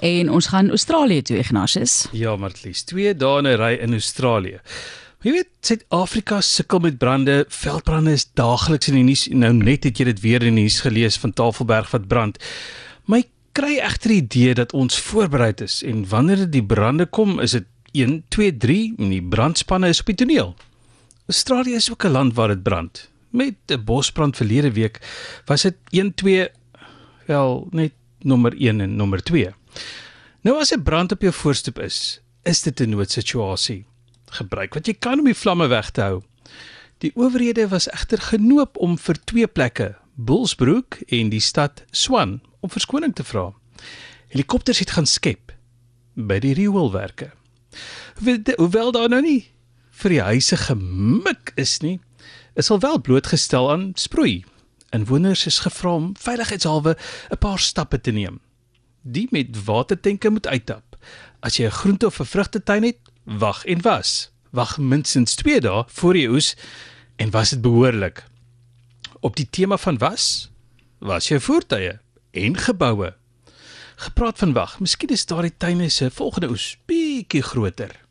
En ons gaan Australië toe, Ignatius. Ja, Martlies, 2 dae in 'n ry in Australië. Jy weet, Suid-Afrika sukkel met brande. Veldbrande is daagliks in die nuus. Nou net het jy dit weer in die nuus gelees van Tafelberg wat brand. My kry egter die idee dat ons voorbereid is en wanneer dit die brande kom, is dit 1 2 3 en die brandspanne is op die toneel. Australië is ook 'n land waar dit brand. Met 'n bosbrand verlede week was dit 1 2 wel net nommer 1 en nommer 2. Nou as 'n brand op jou voorstoep is, is dit 'n noodsituasie. Gebruik wat jy kan om die vlamme weg te hou. Die owerhede was egter genoop om vir twee plekke, Bullsbrook en die stad Swan, om verskoning te vra. Helikopters het gaan skep by die rioolwerke. Hoewel daar nou nie vir die huise gemik is nie, is al wel blootgestel aan sproei. Inwoners is gevra om veiligheidshalwe 'n paar stappe te neem. Die met watertenke moet uittap. As jy 'n groente of 'n vrugtetuin het, wag en was. Wag minstens 2 dae voor jy oes en was dit behoorlik. Op die tema van was, was jou voertuie en geboue. Gepraat van wag, miskien is daardie tuine se volgende oes bietjie groter.